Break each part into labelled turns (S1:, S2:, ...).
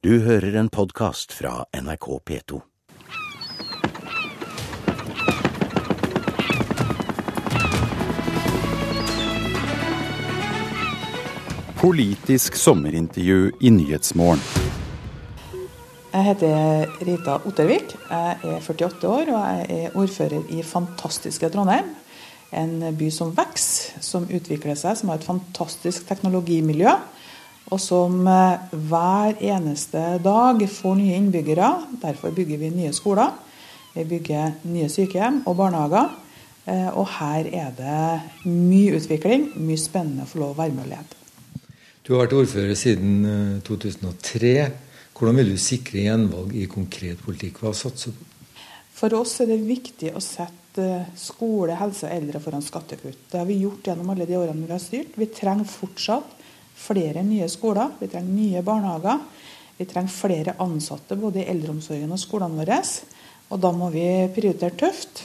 S1: Du hører en podkast fra NRK P2.
S2: Politisk sommerintervju i Nyhetsmorgen.
S3: Jeg heter Rita Ottervik. Jeg er 48 år og jeg er ordfører i fantastiske Trondheim. En by som vokser, som utvikler seg, som har et fantastisk teknologimiljø. Og som eh, hver eneste dag får nye innbyggere. Derfor bygger vi nye skoler. Vi bygger nye sykehjem og barnehager. Eh, og her er det mye utvikling, mye spennende å få lov å være med og lede.
S4: Du har vært ordfører siden 2003. Eh, Hvordan vil du sikre gjenvalg i konkret politikk? Hva satser du på?
S3: For oss er det viktig å sette skole, helse og eldre foran skattekutt. Det har vi gjort gjennom alle de årene vi har styrt. Vi trenger fortsatt flere nye skoler. Vi trenger nye barnehager. Vi trenger flere ansatte både i eldreomsorgen og skolene våre. Og da må vi prioritere tøft.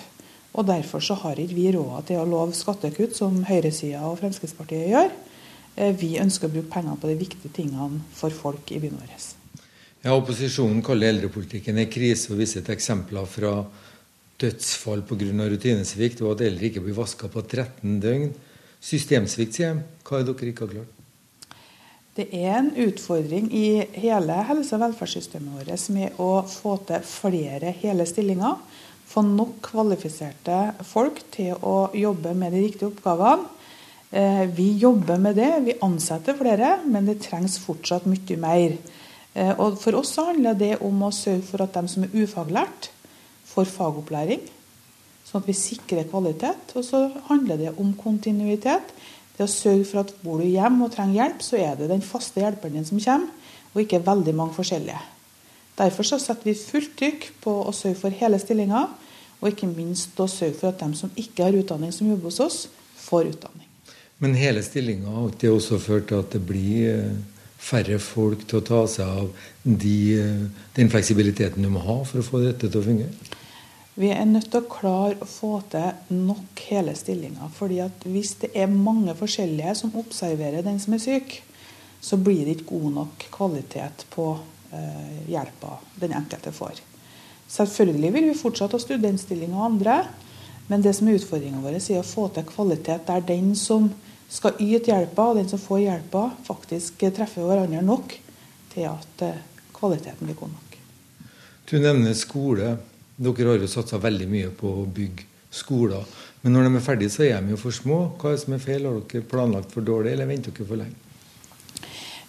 S3: Og derfor så har ikke vi råd til å love skattekutt, som høyresida og Fremskrittspartiet gjør. Vi ønsker å bruke pengene på de viktige tingene for folk i byen vår.
S4: Ja, Opposisjonen kaller eldrepolitikken en krise og viser til eksempler fra dødsfall pga. rutinesvikt og at eldre ikke blir vaska på 13 døgn. Systemsvikt, sier de. Hva er dere ikke har klart?
S3: Det er en utfordring i hele helse- og velferdssystemet vårt med å få til flere hele stillinger. Få nok kvalifiserte folk til å jobbe med de riktige oppgavene. Vi jobber med det, vi ansetter flere, men det trengs fortsatt mye mer. Og For oss handler det om å sørge for at de som er ufaglært, får fagopplæring. Sånn at vi sikrer kvalitet. Og så handler det om kontinuitet. Det å sørge for at bor du hjemme og trenger hjelp, så er det den faste hjelperen din som kommer, og ikke veldig mange forskjellige. Derfor så setter vi fullt trykk på å sørge for hele stillinger, og ikke minst å sørge for at de som ikke har utdanning som jobber hos oss, får utdanning.
S4: Men hele stillinga har ikke også ført til at det blir færre folk til å ta seg av de, den fleksibiliteten du må ha for å få dette til å fungere?
S3: Vi er nødt til å klare å få til nok hele stillinger. fordi at Hvis det er mange forskjellige som observerer den som er syk, så blir det ikke god nok kvalitet på eh, hjelpa den enkelte får. Selvfølgelig vil vi fortsatt ha studentstillinger og andre, men det som er utfordringa vår, er å få til kvalitet der den som skal yte hjelpa, og den som får hjelpa, faktisk treffer hverandre nok til at kvaliteten blir god nok.
S4: Du nevner skole. Dere har jo satsa veldig mye på å bygge skoler. Men når de er ferdige, så er de jo for små. Hva er det som er feil? Har dere planlagt for dårlig, eller venter dere for lenge?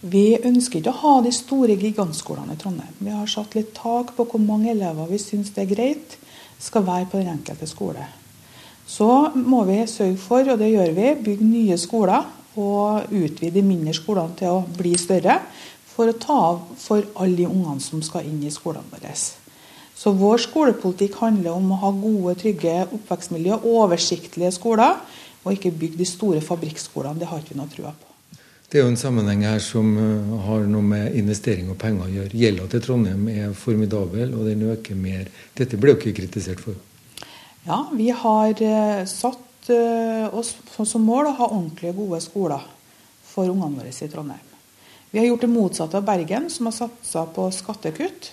S3: Vi ønsker ikke å ha de store gigantskolene i Trondheim. Vi har satt litt tak på hvor mange elever vi syns det er greit skal være på den enkelte skole. Så må vi sørge for, og det gjør vi, bygge nye skoler og utvide de mindre skolene til å bli større. For å ta av for alle de ungene som skal inn i skolene våre. Så vår skolepolitikk handler om å ha gode, trygge oppvekstmiljø, oversiktlige skoler, og ikke bygge de store fabrikkskolene. Det har ikke vi noe trua på.
S4: Det er jo en sammenheng her som har noe med investering og penger å gjøre. Gjelda til Trondheim er formidabel, og den øker mer. Dette ble jo ikke kritisert for.
S3: Ja, vi har satt oss som mål å ha ordentlige, gode skoler for ungene våre i Trondheim. Vi har gjort det motsatte av Bergen, som har satsa på skattekutt.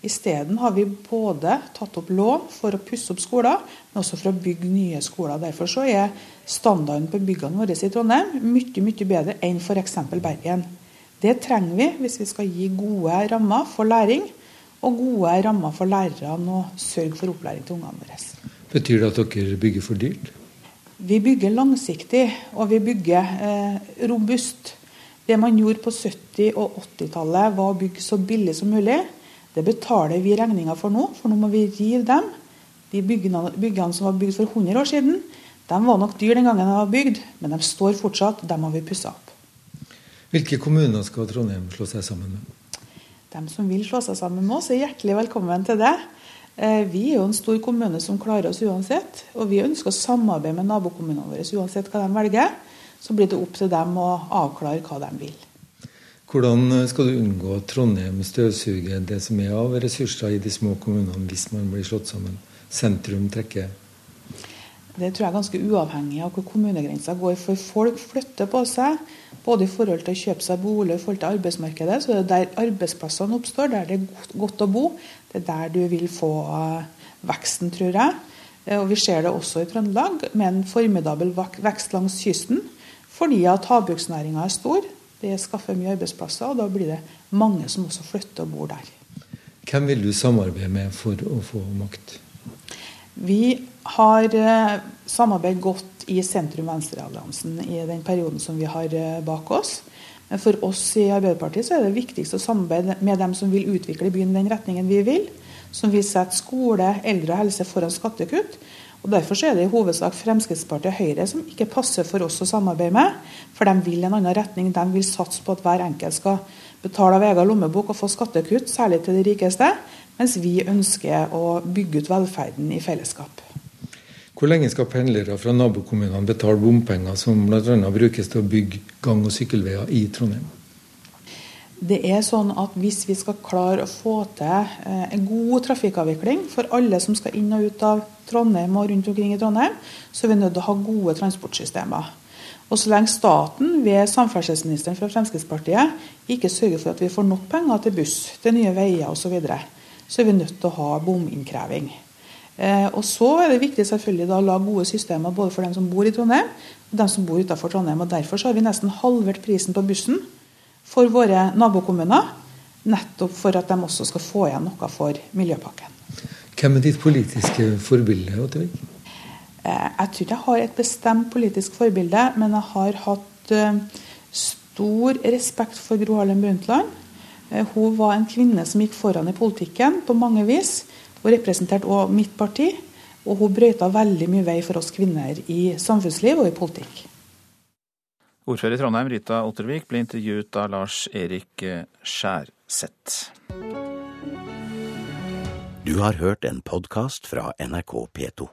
S3: Isteden har vi både tatt opp lån for å pusse opp skoler, men også for å bygge nye skoler. Derfor så er standarden på byggene våre i Trondheim mye mye bedre enn f.eks. Bergen. Det trenger vi hvis vi skal gi gode rammer for læring, og gode rammer for lærerne og sørge for opplæring til ungene våre.
S4: Betyr det at dere bygger for dyrt?
S3: Vi bygger langsiktig, og vi bygger eh, robust. Det man gjorde på 70- og 80-tallet, var å bygge så billig som mulig. Det betaler vi regninga for nå, for nå må vi rive dem. De byggene, byggene som var bygd for 100 år siden, de var nok dyr den gangen de var bygd, men de står fortsatt. Dem har vi pussa opp.
S4: Hvilke kommuner skal Trondheim slå seg sammen med?
S3: De som vil slå seg sammen med oss, er hjertelig velkommen til det. Vi er jo en stor kommune som klarer oss uansett. Og vi ønsker å samarbeide med nabokommunene våre uansett hva de velger. Så blir det opp til dem å avklare hva de vil.
S4: Hvordan skal du unngå at Trondheim støvsuger det som er av ressurser i de små kommunene hvis man blir slått sammen? Sentrum trekker?
S3: Det tror jeg er ganske uavhengig av hvor kommunegrensa går. For folk flytter på seg. Både i forhold til å kjøpe seg bolig og i forhold til arbeidsmarkedet. Så det er der arbeidsplassene oppstår, der det er godt å bo. Det er der du vil få eh, veksten, tror jeg. Eh, og Vi ser det også i Trøndelag, med en formidabel vekst langs kysten. Fordi at havbruksnæringa er stor. Det skaffer mye arbeidsplasser, og da blir det mange som også flytter og bor der.
S4: Hvem vil du samarbeide med for å få makt?
S3: Vi har eh, samarbeidet godt i sentrum-venstre-alliansen i den perioden som vi har eh, bak oss. Men for oss i Arbeiderpartiet så er det viktigst å samarbeide med dem som vil utvikle byen i den retningen vi vil. Som vil sette skole, eldre og helse foran skattekutt. Og Derfor er det i hovedsak Fremskrittspartiet og Høyre som ikke passer for oss å samarbeide med. For de vil en annen retning. De vil satse på at hver enkelt skal betale av egen lommebok og få skattekutt, særlig til de rikeste. Mens vi ønsker å bygge ut velferden i fellesskap.
S4: Hvor lenge skal pendlere fra nabokommunene betale bompenger som bl.a. brukes til å bygge gang- og sykkelveier i Trondheim?
S3: Det er sånn at Hvis vi skal klare å få til eh, en god trafikkavvikling for alle som skal inn og ut av Trondheim og rundt omkring i Trondheim, så er vi nødt til å ha gode transportsystemer. Og Så lenge staten ved samferdselsministeren fra Fremskrittspartiet ikke sørger for at vi får nok penger til buss, til nye veier osv., så, videre, så er vi nødt til å ha bominnkreving. Eh, og Så er det viktig selvfølgelig da å la gode systemer både for dem som bor i Trondheim og dem som bor utenfor Trondheim. og Derfor har vi nesten halvert prisen på bussen for våre nabokommuner. Nettopp for at de også skal få igjen noe for miljøpakken.
S4: Hvem er ditt politiske forbilde? Ottervik?
S3: Eh, jeg tror jeg har et bestemt politisk forbilde, men jeg har hatt eh, stor respekt for Gro Harlem Brundtland. Eh, hun var en kvinne som gikk foran i politikken på mange vis. Hun representerte også mitt parti. Og hun brøyta veldig mye vei for oss kvinner i samfunnsliv og i politikk.
S5: Ordfører i Trondheim, Rita Ottervik, ble intervjuet av Lars Erik Skjærseth.
S1: Du har hørt en podkast fra NRK P2.